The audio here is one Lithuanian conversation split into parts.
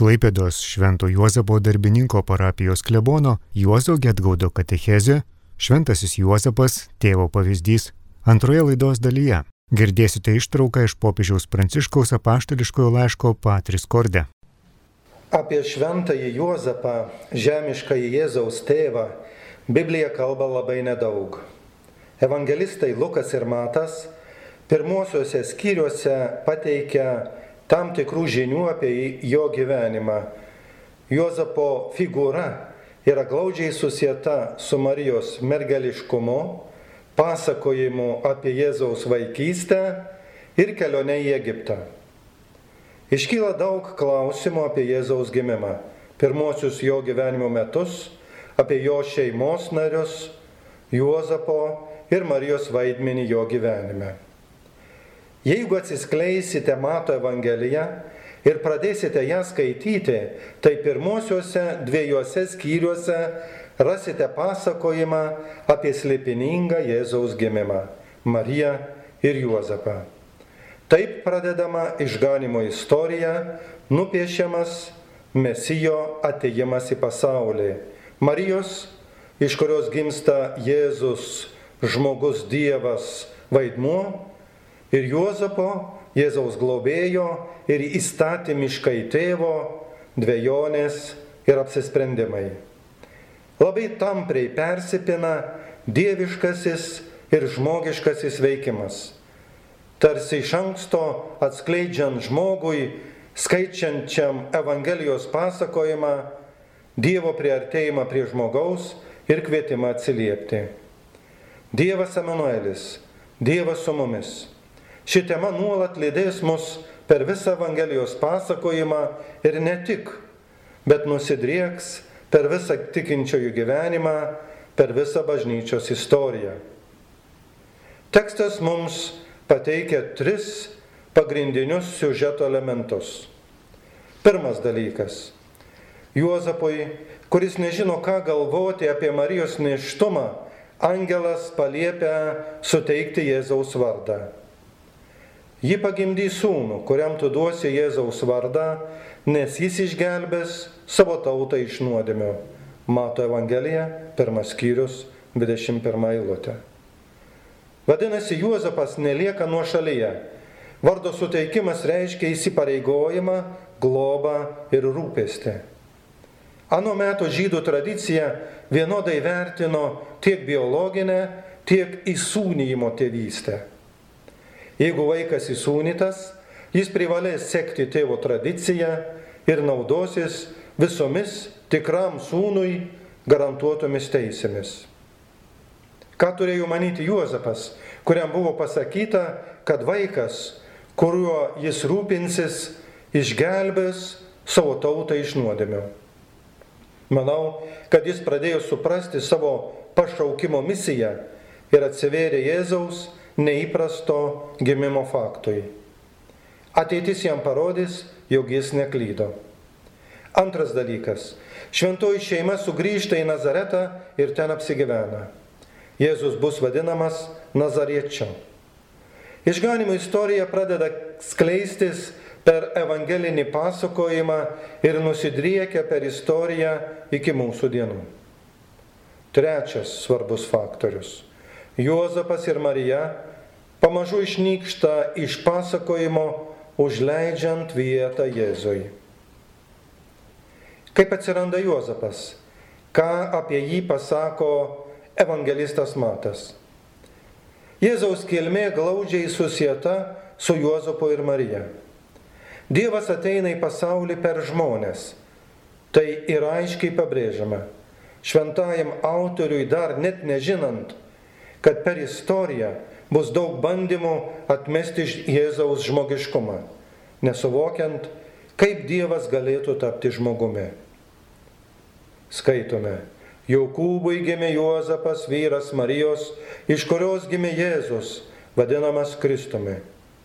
Klaipėdos Švento Juozapo darbininko parapijos klebono Juozo Getgaudo katechezė Šventasis Juozapas - tėvo pavyzdys antroje laidos dalyje. Girdėsite ištrauką iš popiežiaus Pranciškaus apaštališkojo laiško Patris Korde. Apie šventąjį Juozapą, žemiškąjį Jėzaus tėvą, Biblija kalba labai nedaug. Evangelistai Lukas ir Matas pirmuosiuose skyriuose pateikia tam tikrų žinių apie jo gyvenimą. Juozapo figūra yra glaudžiai susieta su Marijos mergeliškumu, pasakojimu apie Jėzaus vaikystę ir kelionę į Egiptą. Iškyla daug klausimų apie Jėzaus gimimą, pirmosius jo gyvenimo metus, apie jo šeimos narius, Juozapo ir Marijos vaidmenį jo gyvenime. Jeigu atsiskleisite Mato Evangeliją ir pradėsite ją skaityti, tai pirmosiuose dviejose skyriuose rasite pasakojimą apie slėpiningą Jėzaus gimimą - Mariją ir Juozapą. Taip pradedama išganimo istorija, nupiešiamas Mesijo ateimas į pasaulį. Marijos, iš kurios gimsta Jėzus, žmogus Dievas vaidmuo ir Juozapo, Jėzaus globėjo ir įstatymiškai tėvo dviejonės ir apsisprendimai. Labai tampriai persipina dieviškasis ir žmogiškasis veikimas. Tarsi iš anksto atskleidžiant žmogui, skaičiančiam Evangelijos pasakojimą, Dievo priartėjimą prie žmogaus ir kvietimą atsiliepti. Dievas Emanuelis, Dievas su mumis. Ši tema nuolat lydės mus per visą Evangelijos pasakojimą ir ne tik, bet nusidrieks per visą tikinčiojų gyvenimą, per visą bažnyčios istoriją. Tekstas mums pateikia tris pagrindinius siužeto elementus. Pirmas dalykas. Juozapui, kuris nežino, ką galvoti apie Marijos neštumą, angelas paliepia suteikti Jėzaus vardą. Ji pagimdys sūnų, kuriam tu duosi Jėzaus vardą, nes jis išgelbės savo tautą iš nuodėmio. Mato Evangelija, pirmas skyrius, 21 eilutė. Vadinasi, Juozapas nelieka nuo šalyje. Vardo suteikimas reiškia įsipareigojimą, globą ir rūpestį. Anu metu žydų tradicija vienodai vertino tiek biologinę, tiek įsūnyjimo tėvystę. Jeigu vaikas įsūnytas, jis privalės sekti tėvo tradiciją ir naudosis visomis tikram sūnui garantuotomis teisėmis. Ką turėjo manyti Juozapas, kuriam buvo pasakyta, kad vaikas, kuriuo jis rūpinsis, išgelbės savo tautą iš nuodėmio. Manau, kad jis pradėjo suprasti savo pašaukimo misiją ir atsivėrė Jėzaus neįprasto gimimo faktui. Ateitis jam parodys, jog jis neklydo. Antras dalykas. Šventoji šeima sugrįžta į Nazaretą ir ten apsigyvena. Jėzus bus vadinamas Nazariečiu. Išganimo istorija pradeda skleistis per evangelinį pasakojimą ir nusidriekia per istoriją iki mūsų dienų. Trečias svarbus faktorius. Juozapas ir Marija pamažu išnyksta iš pasakojimo, užleidžiant vietą Jėzui. Kaip atsiranda Juozapas? Ką apie jį pasako evangelistas Matas? Jėzaus kilmė glaudžiai susieta su Juozapu ir Marija. Dievas ateina į pasaulį per žmonės. Tai yra aiškiai pabrėžiama. Šventajam autoriui dar net nežinant, kad per istoriją bus daug bandymų atmesti Jėzaus žmogiškumą, nesuvokiant, kaip Dievas galėtų tapti žmogumi. Skaitome, Jokūbui gimė Juozapas, vyras Marijos, iš kurios gimė Jėzus, vadinamas Kristumi.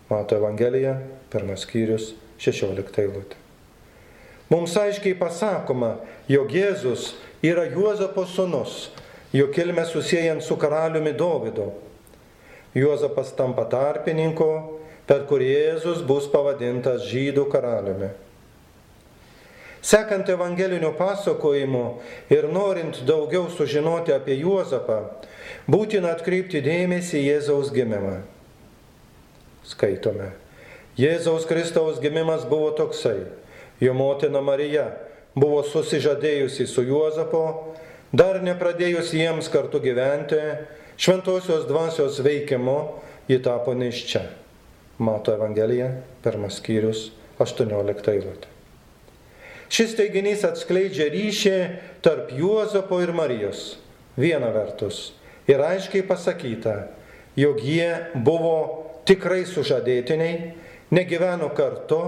Mato Evangelija, pirmas skyrius, 16 eilutė. Mums aiškiai pasakoma, jog Jėzus yra Juozapo sunus, jo kilmę susijęjant su karaliumi Dovydu. Juozapas tampa tarpininku, per kurį Jėzus bus pavadintas žydų karaliumi. Sekant evangeliniu pasakojimu ir norint daugiau sužinoti apie Juozapą, būtina atkreipti dėmesį į Jėzaus gimimą. Skaitome. Jėzaus Kristaus gimimas buvo toksai. Jo motina Marija buvo susižadėjusi su Juozapo, dar nepradėjus jiems kartu gyventi, šventosios dvasios veikimu ji tapo neščia. Mato Evangelija, pirmas skyrius, 18 eilutė. Šis teiginys atskleidžia ryšį tarp Juozapo ir Marijos. Viena vertus. Ir aiškiai pasakyta, jog jie buvo tikrai sužadėtiniai, negyveno kartu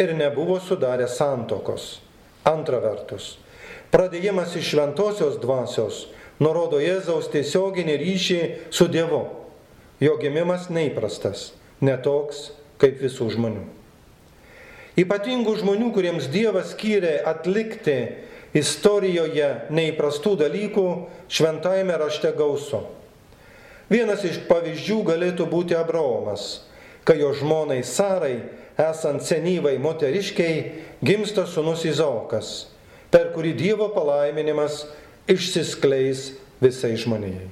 ir nebuvo sudarę santokos. Antra vertus, pradėjimas iš šventosios dvasios nurodo Jėzaus tiesioginį ryšį su Dievu. Jo gimimas neįprastas, netoks kaip visų žmonių. Ypatingų žmonių, kuriems Dievas skyrė atlikti istorijoje neįprastų dalykų, šventajame rašte gausu. Vienas iš pavyzdžių galėtų būti Abraomas, kai jo žmonai Sarai, esant senyvai moteriškiai, gimsta sunus Izaokas, per kurį Dievo palaiminimas išsiskleis visai žmonijai.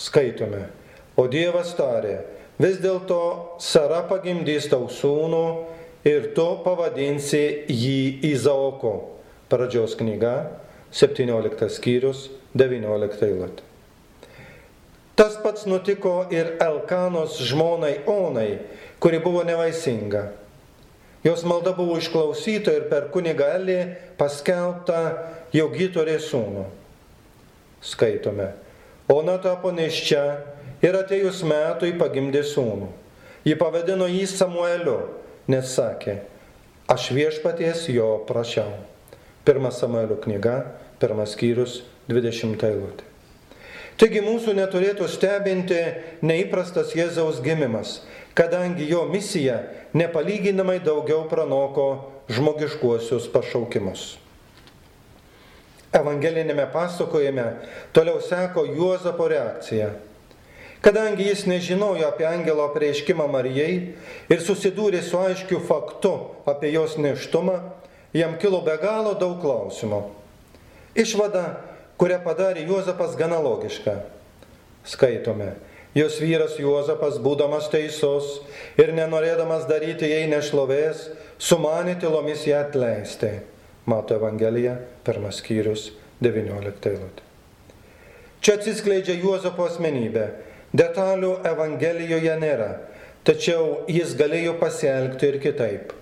Skaitome, o Dievas tarė, vis dėlto Sara pagimdys tau sūnų ir tu pavadinsi jį Izaoko. Pradžios knyga, 17 skyrius, 19 eilutė. Tas pats nutiko ir Elkanos žmonai Onai, kuri buvo nevaisinga. Jos malda buvo išklausyta ir per kunigą Elį paskelbta, jog ji turė sūnų. Skaitome. Ona tapo neščia ir atėjus metui pagimdė sūnų. Ji pavadino jį Samueliu, nes sakė, aš viešpaties jo prašiau. Pirmas Samuelio knyga, pirmas skyrius, 20 eilutė. Taigi mūsų neturėtų stebinti neįprastas Jėzaus gimimas, kadangi jo misija nepalyginamai daugiau pranoko žmogiškuosius pašaukimus. Evangelinėme pasakojime toliau seko Juozapo reakcija. Kadangi jis nežinojo apie angelo prieiškimą Marijai ir susidūrė su aiškiu faktu apie jos neštumą, jam kilo be galo daug klausimų. Išvada kurią padarė Juozapas gana logiška. Skaitome. Jos vyras Juozapas, būdamas teisus ir nenorėdamas daryti jai nešlovės, sumanė tylomis ją atleisti. Mato Evangelija, pirmas skyrius, 19 eilutė. Čia atsiskleidžia Juozapo asmenybė. Detalių Evangelijoje nėra, tačiau jis galėjo pasielgti ir kitaip.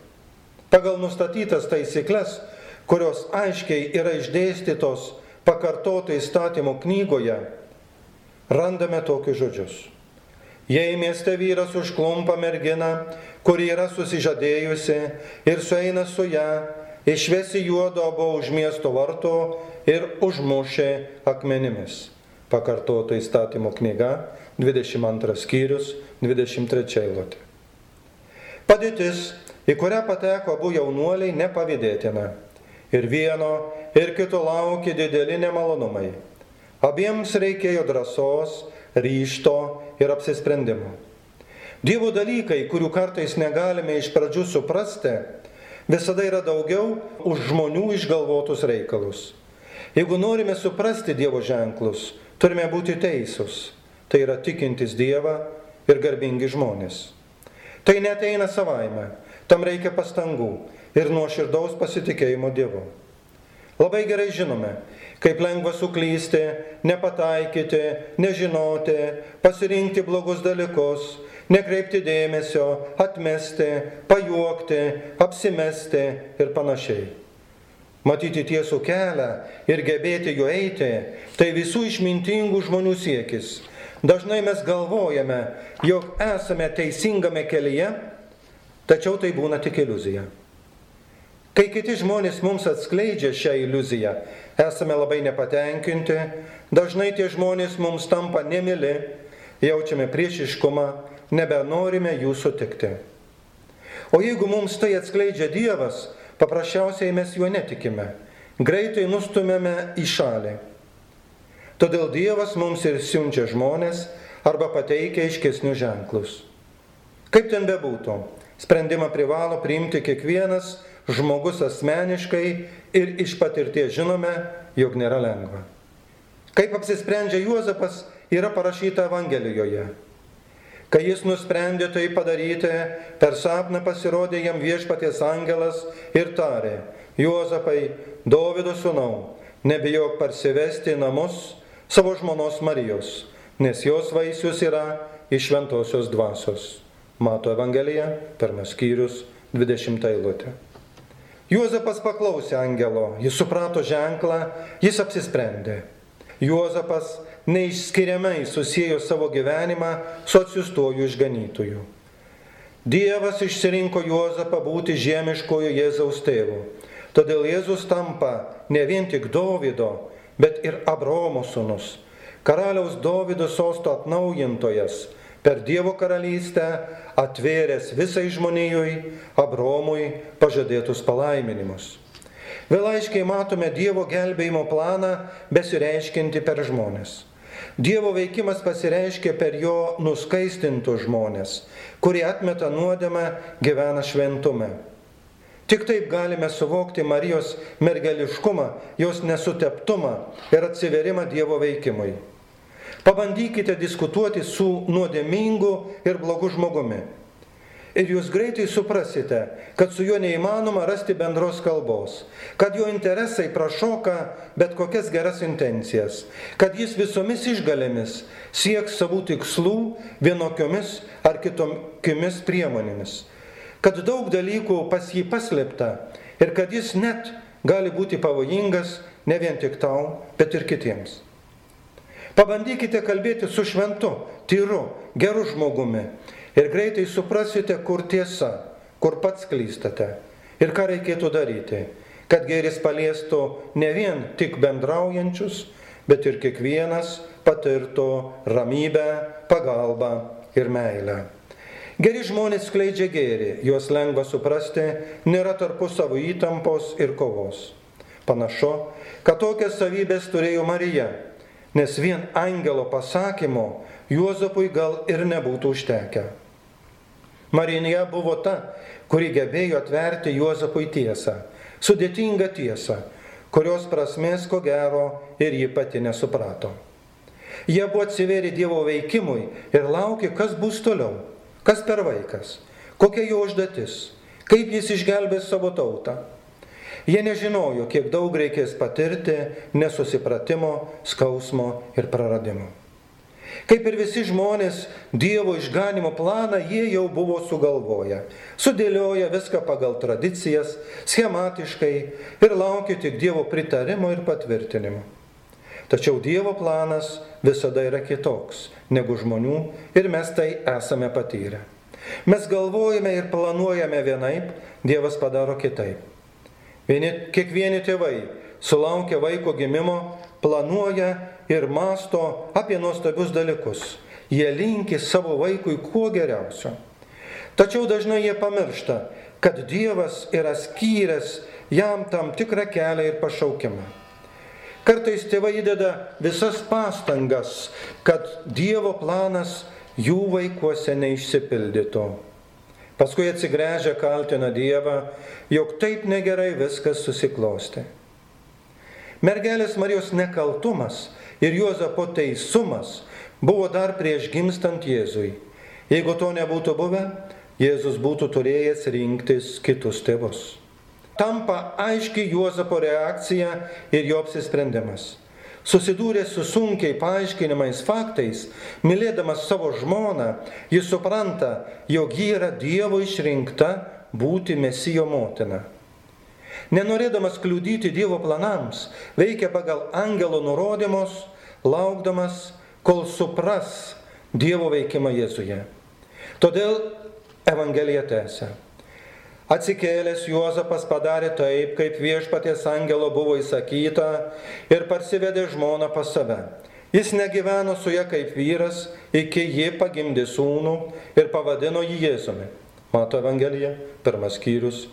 Pagal nustatytas taisyklės, kurios aiškiai yra išdėstytos pakartota įstatymo knygoje, randame tokius žodžius. Jei mieste vyras užklumpa merginą, kuri yra susižadėjusi ir sueina su ją, išvesi juodo abu už miesto varto ir užmušė akmenimis. Pakartota įstatymo knyga, 22 skyrius, 23 eilutė. Padėtis, į kurią pateko abu jaunuoliai, nepavydėtina. Ir vieno, ir kito laukė dideli nemalonumai. Abiems reikėjo drąsos, ryšto ir apsisprendimo. Dievo dalykai, kurių kartais negalime iš pradžių suprasti, visada yra daugiau už žmonių išgalvotus reikalus. Jeigu norime suprasti Dievo ženklus, turime būti teisūs. Tai yra tikintis Dievą ir garbingi žmonės. Tai neteina savaime, tam reikia pastangų ir nuoširdaus pasitikėjimo Dievu. Labai gerai žinome, kaip lengva suklysti, nepataikyti, nežinoti, pasirinkti blogus dalykus, nekreipti dėmesio, atmesti, pajuokti, apsimesti ir panašiai. Matyti tiesų kelią ir gebėti juo eiti - tai visų išmintingų žmonių siekis. Dažnai mes galvojame, jog esame teisingame kelyje, tačiau tai būna tik iliuzija. Kai kiti žmonės mums atskleidžia šią iliuziją, esame labai nepatenkinti, dažnai tie žmonės mums tampa nemili, jaučiame priešiškumą, nebenorime jų sutikti. O jeigu mums tai atskleidžia Dievas, paprasčiausiai mes juo netikime, greitai nustumėme į šalį. Todėl Dievas mums ir siunčia žmonės arba pateikia aiškesnius ženklus. Kaip ten bebūtų, sprendimą privalo priimti kiekvienas žmogus asmeniškai ir iš patirties žinome, jog nėra lengva. Kaip apsisprendžia Juozapas, yra parašyta Evangelijoje. Kai jis nusprendė tai padaryti, per sapną pasirodė jam viešpaties angelas ir tarė, Juozapai, Dovido sūnau, nebijok parsivesti į namus savo žmonos Marijos, nes jos vaisius yra iš šventosios dvasios. Mato Evangelija, pirmas skyrius, 20 eilutė. Juozapas paklausė angelo, jis suprato ženklą, jis apsisprendė. Juozapas neišskiriamai susijęjo savo gyvenimą su atsiustuoju išganytoju. Dievas išsirinko Juozapą būti žemiškojo Jėzaus tėvu. Todėl Jėzus tampa ne vien tik Dovido, bet ir Abromo sūnus, karaliaus Dovido sosto atnaujintojas per Dievo karalystę atvėręs visai žmonijui, Abromui pažadėtus palaiminimus. Vėl aiškiai matome Dievo gelbėjimo planą besireiškinti per žmonės. Dievo veikimas pasireiškia per jo nuskaistintus žmonės, kurie atmeta nuodėmę, gyvena šventume. Tik taip galime suvokti Marijos mergeliškumą, jos nesuteptumą ir atsiverimą Dievo veikimui. Pabandykite diskutuoti su nuodėmingu ir blogu žmogumi. Ir jūs greitai suprasite, kad su juo neįmanoma rasti bendros kalbos, kad jo interesai prašoka bet kokias geras intencijas, kad jis visomis išgalėmis sieks savų tikslų vienokiomis ar kitokiomis priemonėmis, kad daug dalykų pas jį paslėpta ir kad jis net gali būti pavojingas ne vien tik tau, bet ir kitiems. Pabandykite kalbėti su šventu, tyru, geru žmogumi ir greitai suprasite, kur tiesa, kur pats klystate ir ką reikėtų daryti, kad gėris paliestų ne vien tik bendraujančius, bet ir kiekvienas patirtų ramybę, pagalbą ir meilę. Geri žmonės skleidžia gėrį, juos lengva suprasti, nėra tarpusavo įtampos ir kovos. Panašu, kad tokias savybės turėjo Marija nes vien angelo pasakymo Juozapui gal ir nebūtų užtekę. Marinija buvo ta, kuri gebėjo atverti Juozapui tiesą, sudėtingą tiesą, kurios prasmės ko gero ir ji pati nesuprato. Jie buvo atsivėrę Dievo veikimui ir laukė, kas bus toliau, kas per vaikas, kokia jo užduotis, kaip jis išgelbės savo tautą. Jie nežinojo, kiek daug reikės patirti nesusipratimo, skausmo ir praradimo. Kaip ir visi žmonės, Dievo išganimo planą jie jau buvo sugalvoję, sudėlioję viską pagal tradicijas, schematiškai ir laukė tik Dievo pritarimo ir patvirtinimo. Tačiau Dievo planas visada yra kitoks negu žmonių ir mes tai esame patyrę. Mes galvojame ir planuojame vienaip, Dievas padaro kitaip. Vieni, kiekvieni tėvai sulaukia vaiko gimimo, planuoja ir masto apie nuostabius dalykus. Jie linki savo vaikui kuo geriausio. Tačiau dažnai jie pamiršta, kad Dievas yra skyręs jam tam tikrą kelią ir pašaukimą. Kartais tėvai įdeda visas pastangas, kad Dievo planas jų vaikuose neišsipildytų. Paskui atsigręžę kaltina Dievą, jog taip negerai viskas susiklosti. Mergelės Marijos nekaltumas ir Juozapo teisumas buvo dar prieš gimstant Jėzui. Jeigu to nebūtų buvę, Jėzus būtų turėjęs rinktis kitus tėvus. Tampa aiški Juozapo reakcija ir jo apsisprendimas. Susidūręs su sunkiai paaiškinimais faktais, mylėdamas savo žmoną, jis supranta, jog ji yra Dievo išrinkta būti Mesijo motina. Nenorėdamas kliudyti Dievo planams, veikia pagal angelo nurodymus, laukdamas, kol supras Dievo veikimą Jėzuje. Todėl Evangelija tęsia. Atsikėlęs Juozapas padarė taip, kaip viešpaties angelo buvo įsakyta ir parsivedė žmoną pas save. Jis negyveno su ja kaip vyras, iki ji pagimdė sūnų ir pavadino jį Jėzumi. Mato Evangelija, pirmas skyrius,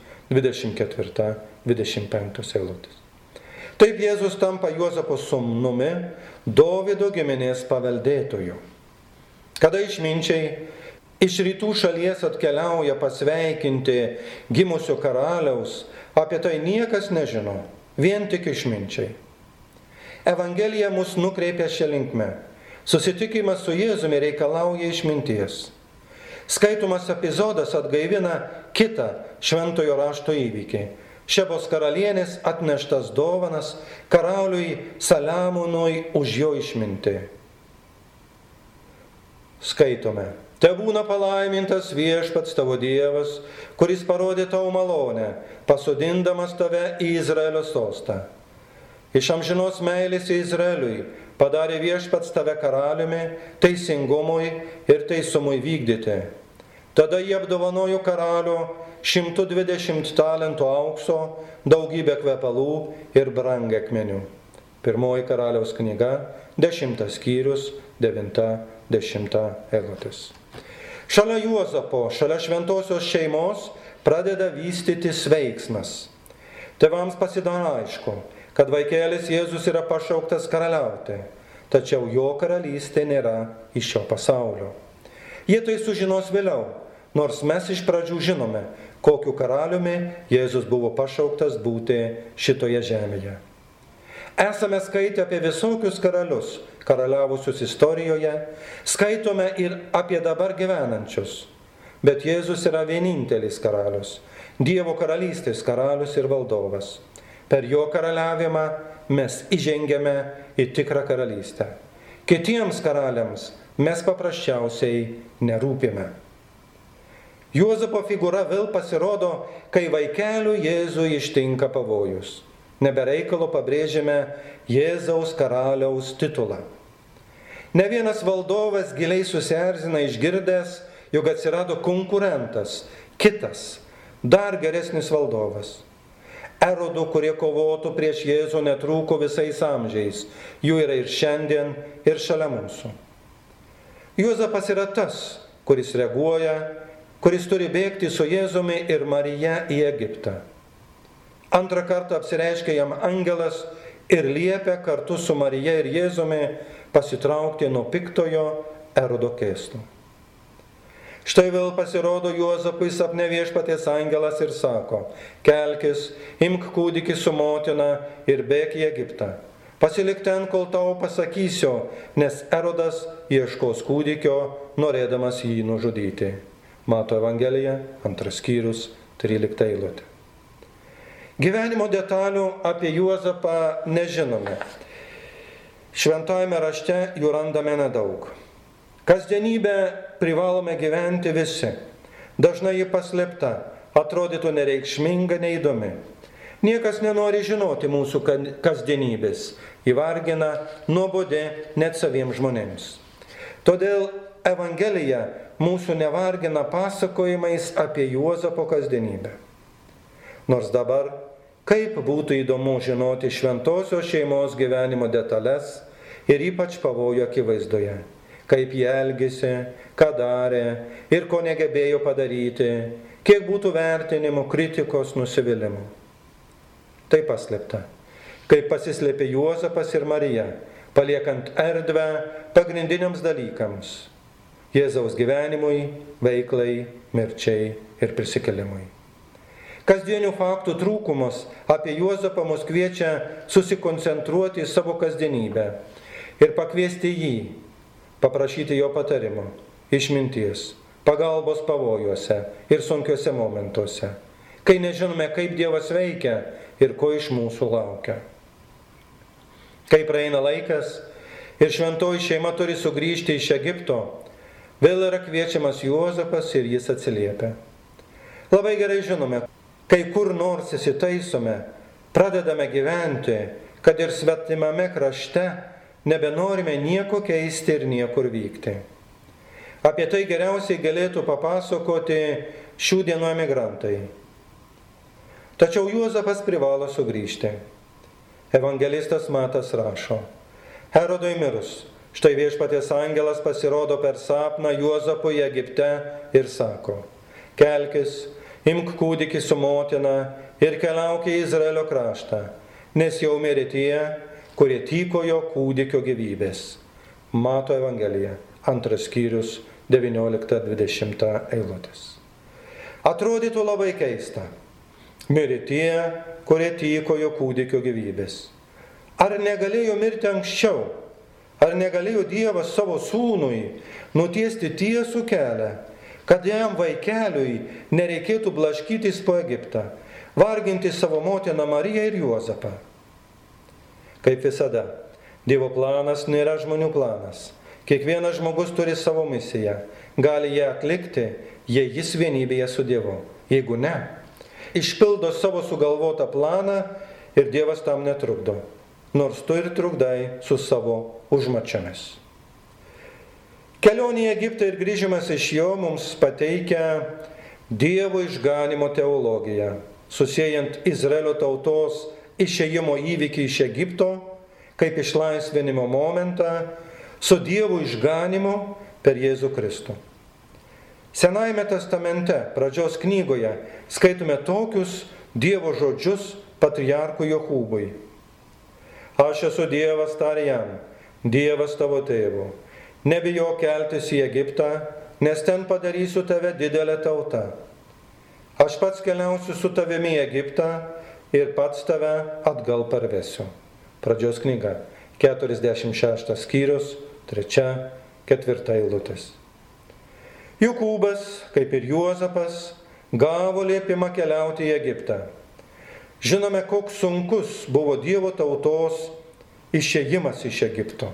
24-25 eilutės. Taip Jėzus tampa Juozapo sūnumi, Dovido giminės paveldėtoju. Kada išminčiai Iš rytų šalies atkeliauja pasveikinti gimusio karaliaus, Apie tai niekas nežino, vien tik išminčiai. Evangelija mus nukreipia šią linkmę. Susitikimas su Jėzumi reikalauja išminties. Skaitomas epizodas atgaivina kitą šventojo rašto įvykį. Šebos karalienės atneštas dovanas karaliui Saliamonui už jo išmintį. Skaitome. Te būna palaimintas viešpats tavo Dievas, kuris parodė tau malonę, pasodindamas tave į Izraelio sostą. Iš amžinos meilės Izraeliui padarė viešpats tave karaliumi, teisingumui ir teisumui vykdyti. Tada jie apdovanojo karalių 120 talentų aukso, daugybę kvepalų ir brangakmenių. Pirmoji karaliaus knyga, 10 skyrius, 9-10 eilutės. Šalia Juozapo, šalia šventosios šeimos pradeda vystytis veiksmas. Tevams pasidaro aišku, kad vaikėlis Jėzus yra pašauktas karaliauti, tačiau jo karalystė nėra iš šio pasaulio. Jie tai sužinos vėliau, nors mes iš pradžių žinome, kokiu karaliumi Jėzus buvo pašauktas būti šitoje žemėje. Esame skaitę apie visokius karalius, karaliavusius istorijoje, skaitome ir apie dabar gyvenančius. Bet Jėzus yra vienintelis karalius, Dievo karalystės karalius ir valdovas. Per jo karaliavimą mes įžengėme į tikrą karalystę. Kitiems karaliams mes paprasčiausiai nerūpime. Juozapo figūra vėl pasirodo, kai vaikelių Jėzui ištinka pavojus. Nebereikalo pabrėžiame Jėzaus karaliaus titulą. Ne vienas valdovas giliai susierzina išgirdęs, jog atsirado konkurentas, kitas, dar geresnis valdovas. Erodų, kurie kovotų prieš Jėzų, netrūko visais amžiais. Jų yra ir šiandien, ir šalia mūsų. Juozapas yra tas, kuris reaguoja, kuris turi bėgti su Jėzumi ir Marija į Egiptą. Antrą kartą apsireiškia jam angelas ir liepia kartu su Marija ir Jėzumi pasitraukti nuo piktojo erodo kėslo. Štai vėl pasirodo Juozapui sapne viešpatės angelas ir sako, kelkis, imk kūdikį su motina ir bėk į Egiptą. Pasilik ten, kol tau pasakysiu, nes erodas ieškos kūdikio, norėdamas jį nužudyti. Mato Evangelija, antras skyrius, 13 eilutė. Gyvenimo detalių apie Juozapą nežinome. Šventajame rašte jų randame nedaug. Kasdienybę privalome gyventi visi. Dažnai ji paslėpta, atrodytų nereikšminga, neįdomi. Niekas nenori žinoti mūsų kasdienybės. Įvargina, nuobodė net saviems žmonėms. Todėl Evangelija mūsų nevargina pasakojimais apie Juozapo kasdienybę. Nors dabar Kaip būtų įdomu žinoti šventosios šeimos gyvenimo detalės ir ypač pavojų akivaizdoje. Kaip jie elgėsi, ką darė ir ko negebėjo padaryti, kiek būtų vertinimų, kritikos, nusivylimų. Tai paslėpta. Kaip pasislėpė Juozapas ir Marija, paliekant erdvę pagrindiniams dalykams - Jėzaus gyvenimui, veiklai, mirčiai ir prisikelimui. Kasdienių faktų trūkumas apie Juozapą mus kviečia susikoncentruoti į savo kasdienybę ir pakviesti jį, paprašyti jo patarimo, išminties, pagalbos pavojuose ir sunkiuose momentuose, kai nežinome, kaip Dievas veikia ir ko iš mūsų laukia. Kai praeina laikas ir šventoji šeima turi sugrįžti iš Egipto, vėl yra kviečiamas Juozapas ir jis atsiliepia. Labai gerai žinome, kai kur nors įsitaisome, pradedame gyventi, kad ir svetimame krašte nebenorime nieko keisti ir niekur vykti. Apie tai geriausiai galėtų papasakoti šių dienų emigrantai. Tačiau Juozapas privalo sugrįžti. Evangelistas Matas rašo, Herodui mirus, štai viešpatės angelas pasirodo per sapną Juozapui Egipte ir sako, kelkis, imk kūdikį su motina ir keliauk į Izraelio kraštą, nes jau mirė tie, kurie tykojo kūdikio gyvybės. Mato Evangelija, antras skyrius, 19-20 eilutės. Atrodytų labai keista. Mirė tie, kurie tyko jo kūdikio gyvybės. Ar negalėjo mirti anksčiau? Ar negalėjo Dievas savo sūnui nutiesti tiesų kelią, kad jam vaikeliui nereikėtų blaškytis po Egiptą, varginti savo motiną Mariją ir Juozapą? Kaip visada, Dievo planas nėra žmonių planas. Kiekvienas žmogus turi savo misiją, gali ją atlikti, jei jis vienybėje su Dievu. Jeigu ne, išpildo savo sugalvotą planą ir Dievas tam netrukdo, nors tu ir trukdai su savo užmačiamis. Kelionė į Egiptą ir grįžimas iš jo mums pateikia Dievo išganimo teologiją, susijęjant Izraelio tautos išėjimo įvykį iš Egipto kaip išlaisvinimo momentą su Dievo išganimu per Jėzų Kristų. Senajame testamente, pradžios knygoje, skaitome tokius Dievo žodžius patriarkui Jokūbui. Aš esu Dievas tarė jam, Dievas tavo tėvo. Nebijo keltis į Egiptą, nes ten padarysiu tave didelę tautą. Aš pats keliausiu su tavimi į Egiptą ir pats tave atgal parvesiu. Pradžios knyga, 46 skyrius, trečia, ketvirta eilutės. Jokūbas, kaip ir Juozapas, gavo liepimą keliauti į Egiptą. Žinome, koks sunkus buvo Dievo tautos išėjimas iš Egipto,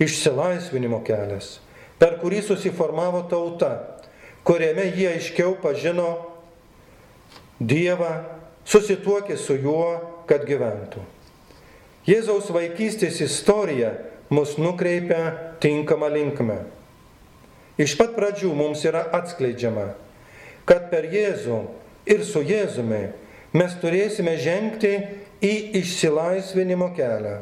išsilaisvinimo kelias, per kurį susiformavo tauta, kuriame jie aiškiau pažino Dievą, susituokė su juo, kad gyventų. Jėzaus vaikystės istorija mus nukreipia tinkamą linkmę. Iš pat pradžių mums yra atskleidžiama, kad per Jėzų ir su Jėzumi mes turėsime žengti į išsilaisvinimo kelią.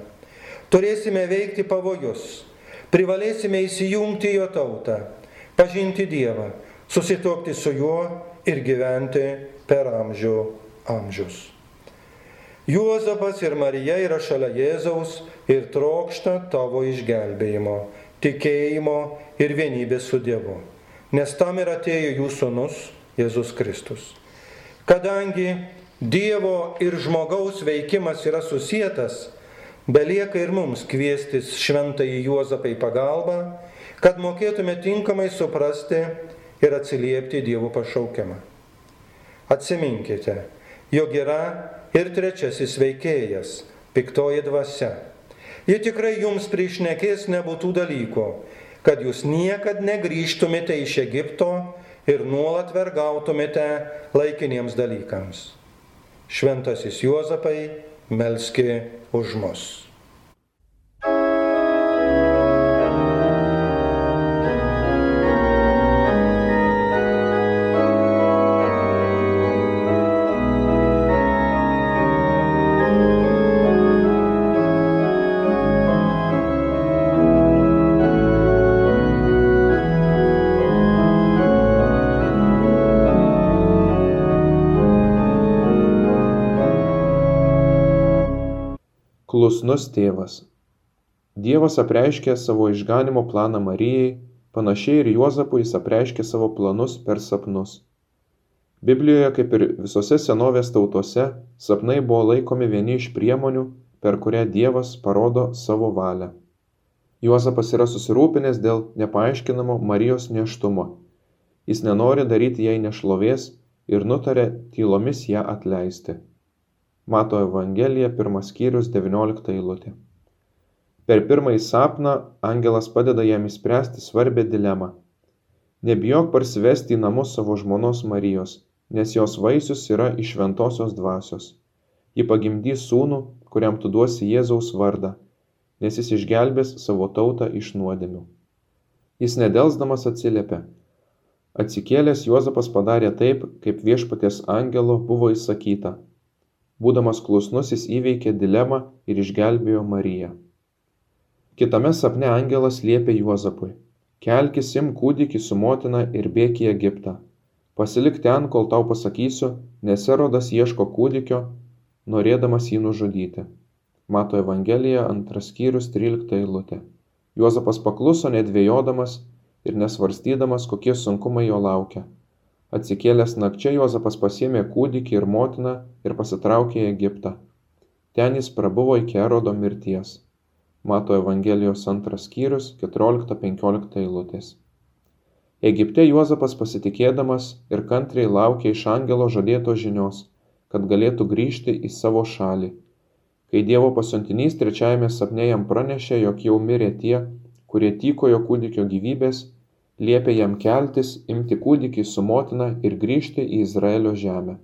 Turėsime veikti pavojus, privalėsime įsijungti jo tautą, pažinti Dievą, susitokti su juo ir gyventi per amžių amžius. Juozapas ir Marija yra šalia Jėzaus ir trokšta tavo išgelbėjimo, tikėjimo ir vienybės su Dievu. Nes tam ir atėjo jų sunus Jėzus Kristus. Kadangi Dievo ir žmogaus veikimas yra susijęs, belieka ir mums kviestis šventąjį Juozapą į pagalbą, kad mokėtume tinkamai suprasti ir atsiliepti Dievo pašaukiamą. Atsiminkite, jog yra ir trečiasis veikėjas - piktoji dvasia. Ji tikrai jums priešnekės nebūtų dalykų, kad jūs niekad negryžtumėte iš Egipto ir nuolat vergautumėte laikiniems dalykams. Šventasis Juozapai, melski už mus. Klusnus tėvas. Dievas apreiškė savo išganimo planą Marijai, panašiai ir Juozapui jis apreiškė savo planus per sapnus. Biblijoje, kaip ir visose senovės tautose, sapnai buvo laikomi vieni iš priemonių, per kurią Dievas parodo savo valią. Juozapas yra susirūpinęs dėl nepaaiškinamo Marijos neštumo. Jis nenori daryti jai nešlovės ir nutarė tylomis ją atleisti. Mato Evangelija, pirmas skyrius, 19 eilutė. Per pirmąjį sapną angelas padeda jam įspręsti svarbę dilemą. Nebijok parsivesti į namus savo žmonos Marijos, nes jos vaisius yra iš šventosios dvasios. Ji pagimdys sūnų, kuriam tu duosi Jėzaus vardą, nes jis išgelbės savo tautą iš nuodėmių. Jis nedelsdamas atsiliepia. Atsikėlęs Juozapas padarė taip, kaip viešpaties angelo buvo įsakyta Būdamas klusnus jis įveikė dilemą ir išgelbėjo Mariją. Kitame sapne angelas liepė Juozapui: Kelkis im kūdikį su motina ir bėk į Egiptą. Pasilik ten, kol tau pasakysiu, nes erodas ieško kūdikio, norėdamas jį nužudyti. Mato Evangelija antras skyrius 13 eilutė. Juozapas pakluso nedvėjodamas ir nesvarstydamas, kokie sunkumai jo laukia. Atsikėlęs nakčia Juozapas pasėmė kūdikį ir motiną ir pasitraukė į Egiptą. Ten jis prabuvo iki erodo mirties. Mato Evangelijos antras skyrius 14-15 eilutės. Egipte Juozapas pasitikėdamas ir kantriai laukė iš angelo žadėtos žinios, kad galėtų grįžti į savo šalį. Kai Dievo pasiuntinys trečiajame sapne jam pranešė, jog jau mirė tie, kurie tykojo kūdikio gyvybės, liepė jam keltis, imti kūdikį su motina ir grįžti į Izraelio žemę.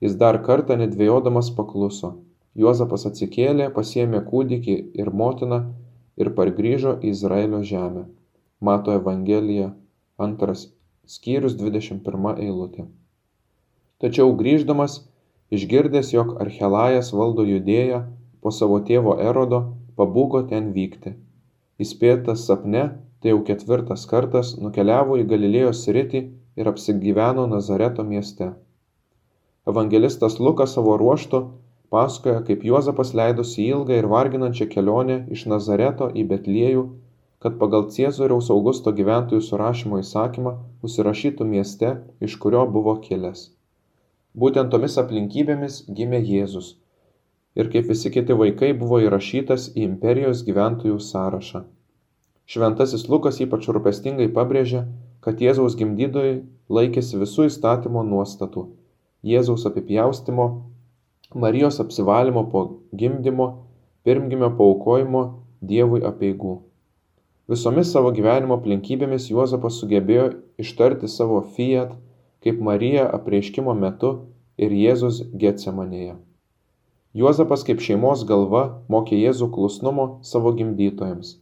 Jis dar kartą nedvėjodamas pakluso. Juozapas atsikėlė, pasiėmė kūdikį ir motiną ir pargrįžo į Izraelio žemę. Mato Evangelija, antras skyrius 21 eilutė. Tačiau grįždamas, išgirdęs, jog Archelajas valdo judėją po savo tėvo erodo, pabūgo ten vykti. Įspėtas sapne, tai jau ketvirtas kartas nukeliavo į Galilėjos sritį ir apsigyveno Nazareto mieste. Evangelistas Lukas savo ruoštų pasakoja, kaip Juozapas leidosi ilgą ir varginančią kelionę iš Nazareto į Betliejų, kad pagal Ciezoriaus Augusto gyventojų surašymo įsakymą užsirašytų mieste, iš kurio buvo kilęs. Būtent tomis aplinkybėmis gimė Jėzus ir kaip visi kiti vaikai buvo įrašytas į imperijos gyventojų sąrašą. Šventasis Lukas ypač rūpestingai pabrėžia, kad Jėzaus gimdytojai laikėsi visų įstatymo nuostatų - Jėzaus apipjaustimo, Marijos apsivalymo po gimdymo, pirmgimio paukojimo, Dievui apieigų. Visomis savo gyvenimo aplinkybėmis Juozapas sugebėjo ištarti savo fiat kaip Marija apreiškimo metu ir Jėzus Getsemanėje. Juozapas kaip šeimos galva mokė Jėzų klusnumo savo gimdytojams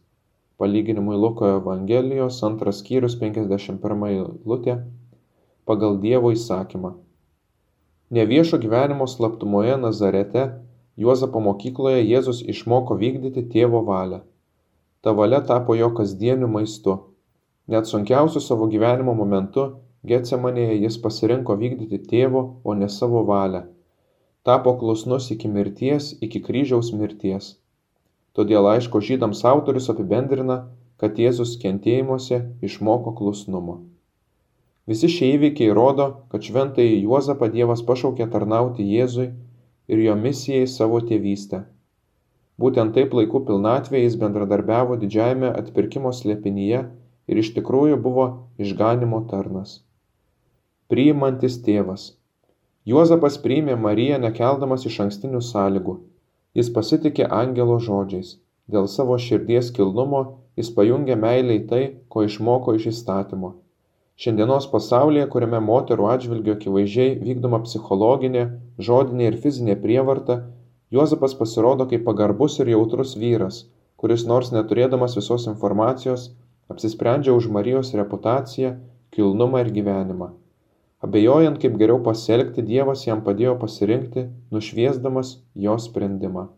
palyginimui Luko Evangelijos antras skyrius 51 eilutė pagal Dievo įsakymą. Neviešo gyvenimo slaptumoje Nazarete Juozapo mokykloje Jėzus išmoko vykdyti tėvo valią. Ta valia tapo jo kasdieniu maistu. Net sunkiausiu savo gyvenimo momentu Getsemanėje jis pasirinko vykdyti tėvo, o ne savo valią. Tapo klusnus iki mirties, iki kryžiaus mirties. Todėl laiško žydams autorius apibendrina, kad Jėzus kentėjimuose išmoko klusnumo. Visi šie įvykiai rodo, kad šventąjį Juozapą Dievas pašaukė tarnauti Jėzui ir jo misijai savo tėvystę. Būtent taip laikų pilnatvėje jis bendradarbiavo didžiajame atpirkimo slėpinyje ir iš tikrųjų buvo išganimo tarnas. Priimantis tėvas. Juozapas priėmė Mariją nekeldamas iš ankstinių sąlygų Jis pasitiki angelo žodžiais. Dėl savo širdies kilnumo jis pajungia meilei tai, ko išmoko iš įstatymo. Šiandienos pasaulyje, kuriame moterų atžvilgiu akivaizdžiai vykdoma psichologinė, žodinė ir fizinė prievarta, Juozapas pasirodo kaip pagarbus ir jautrus vyras, kuris nors neturėdamas visos informacijos, apsisprendžia už Marijos reputaciją, kilnumą ir gyvenimą. Abejojant, kaip geriau pasielgti, Dievas jam padėjo pasirinkti, nušviesdamas jo sprendimą.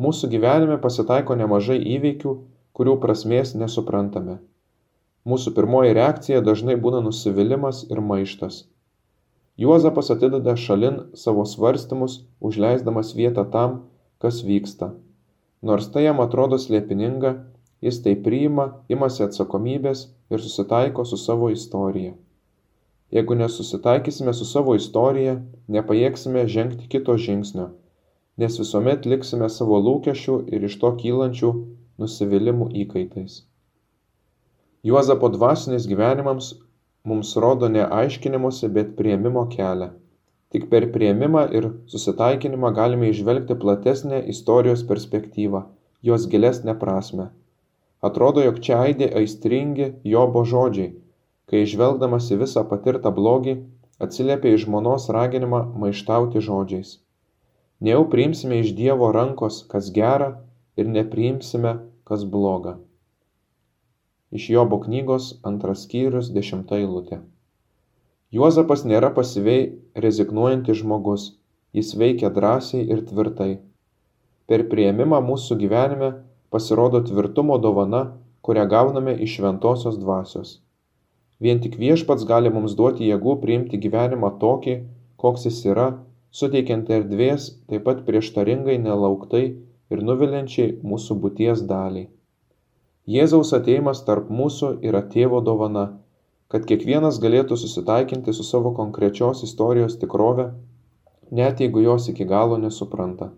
Mūsų gyvenime pasitaiko nemažai įvykių, kurių prasmės nesuprantame. Mūsų pirmoji reakcija dažnai būna nusivylimas ir maištas. Juozapas atideda šalin savo svarstymus, užleisdamas vietą tam, kas vyksta. Nors tai jam atrodo slėpininga, jis tai priima, imasi atsakomybės ir susitaiko su savo istorija. Jeigu nesusitaikysime su savo istorija, nepajėgsime žengti kito žingsnio, nes visuomet liksime savo lūkesčių ir iš to kylančių nusivylimų įkaitais. Juozapo dvasinis gyvenimams mums rodo ne aiškinimuose, bet prieimimo kelią. Tik per prieimimą ir susitaikinimą galime išvelgti platesnę istorijos perspektyvą, jos gilesnę prasme. Atrodo, jog čia aidė aistringi Jobo žodžiai kai žvelgdamas į visą patirtą blogį atsiliepia į žmonos raginimą maištauti žodžiais. Nejau priimsime iš Dievo rankos, kas gera, ir nepriimsime, kas bloga. Iš Jobo knygos antras skyrius dešimta eilutė. Juozapas nėra pasyviai rezignuojantis žmogus, jis veikia drąsiai ir tvirtai. Per prieimimą mūsų gyvenime pasirodo tvirtumo dovana, kurią gauname iš šventosios dvasios. Vien tik viešpats gali mums duoti jėgų priimti gyvenimą tokį, koks jis yra, suteikiant erdvės taip pat prieštaringai, nelauktai ir nuviliančiai mūsų būties daliai. Jėzaus ateimas tarp mūsų yra tėvo dovana, kad kiekvienas galėtų susitaikinti su savo konkrečios istorijos tikrove, net jeigu jos iki galo nesupranta.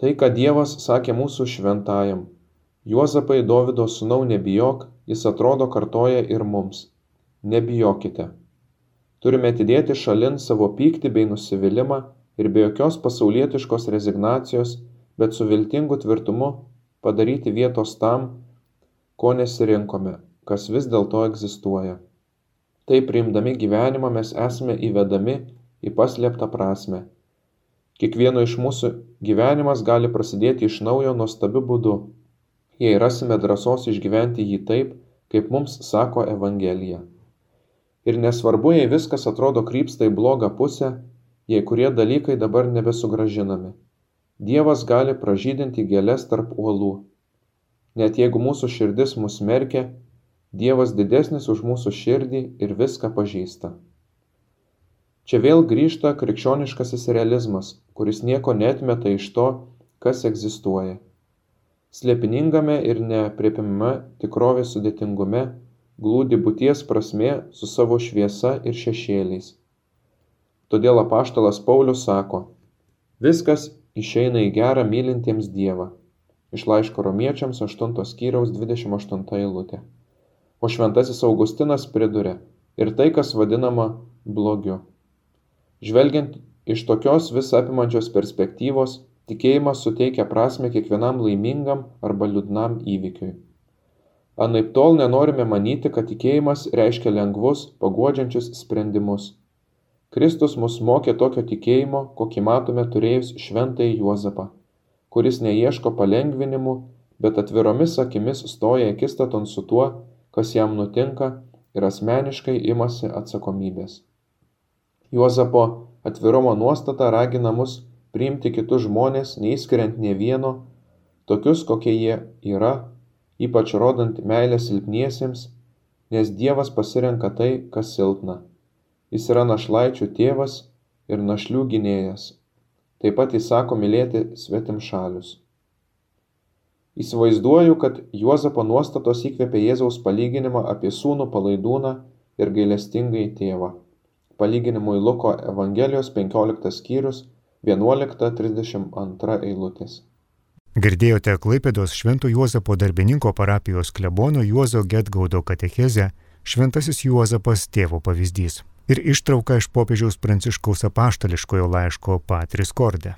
Tai, ką Dievas sakė mūsų šventajam, Juozapai Davido sūnau nebijok, jis atrodo kartoja ir mums. Nebijokite. Turime atidėti šalin savo pyktį bei nusivylimą ir be jokios pasaulietiškos rezignacijos, bet su viltingu tvirtumu padaryti vietos tam, ko nesirinkome, kas vis dėlto egzistuoja. Taip priimdami gyvenimą mes esame įvedami į paslėptą prasme. Kiekvieno iš mūsų gyvenimas gali prasidėti iš naujo nuostabiu būdu, jei rasime drąsos išgyventi jį taip, kaip mums sako Evangelija. Ir nesvarbu, jei viskas atrodo krypsta į blogą pusę, jei kurie dalykai dabar nebesugražinami. Dievas gali pražydinti gėlės tarp uolų. Net jeigu mūsų širdis mus merkia, Dievas didesnis už mūsų širdį ir viską pažįsta. Čia vėl grįžta krikščioniškasis realizmas, kuris nieko netmeta iš to, kas egzistuoja. Slėpiningame ir neapriepimame tikrovės sudėtingume glūdi būties prasme su savo šviesa ir šešėliais. Todėl apaštalas Paulius sako, viskas išeina į gerą mylintiems Dievą. Iš laiško romiečiams 8 skyriaus 28 eilutė o šventasis Augustinas priduria ir tai, kas vadinama blogiu. Žvelgiant iš tokios vis apimančios perspektyvos, tikėjimas suteikia prasme kiekvienam laimingam arba liūdnam įvykiui. Anaip tol nenorime manyti, kad tikėjimas reiškia lengvus, paguodžiančius sprendimus. Kristus mus mokė tokio tikėjimo, kokį matome turėjus šventąjį Juozapą, kuris neieško palengvinimų, bet atviromis akimis stoja akistaton su tuo, kas jam nutinka ir asmeniškai imasi atsakomybės. Juozapo atvirumo nuostata ragina mus priimti kitus žmonės, neįskiriant ne vieno, tokius, kokie jie yra, ypač rodant meilę silpniesiems, nes Dievas pasirenka tai, kas silpna. Jis yra našlaičių tėvas ir našlių gynėjas. Taip pat įsako mylėti svetim šalius įsivaizduoju kad juozapo nuostatos įkvėpė jėzaus palyginimą apie sūnų palaidūną ir gailestingąjį tėvą palyginimui luko evangelijos penkioliktas skyrius vienuolikta trisdešimt antra eilutės Girdėjote Klaipėdos Švento Juozapo darbininko parapijos klebono Juozo Getgaudo katechezę Šventasis Juozapas tėvo pavyzdys ir ištrauka iš popiežiaus pranciškaus apaštališkojo laiško Patris Korde.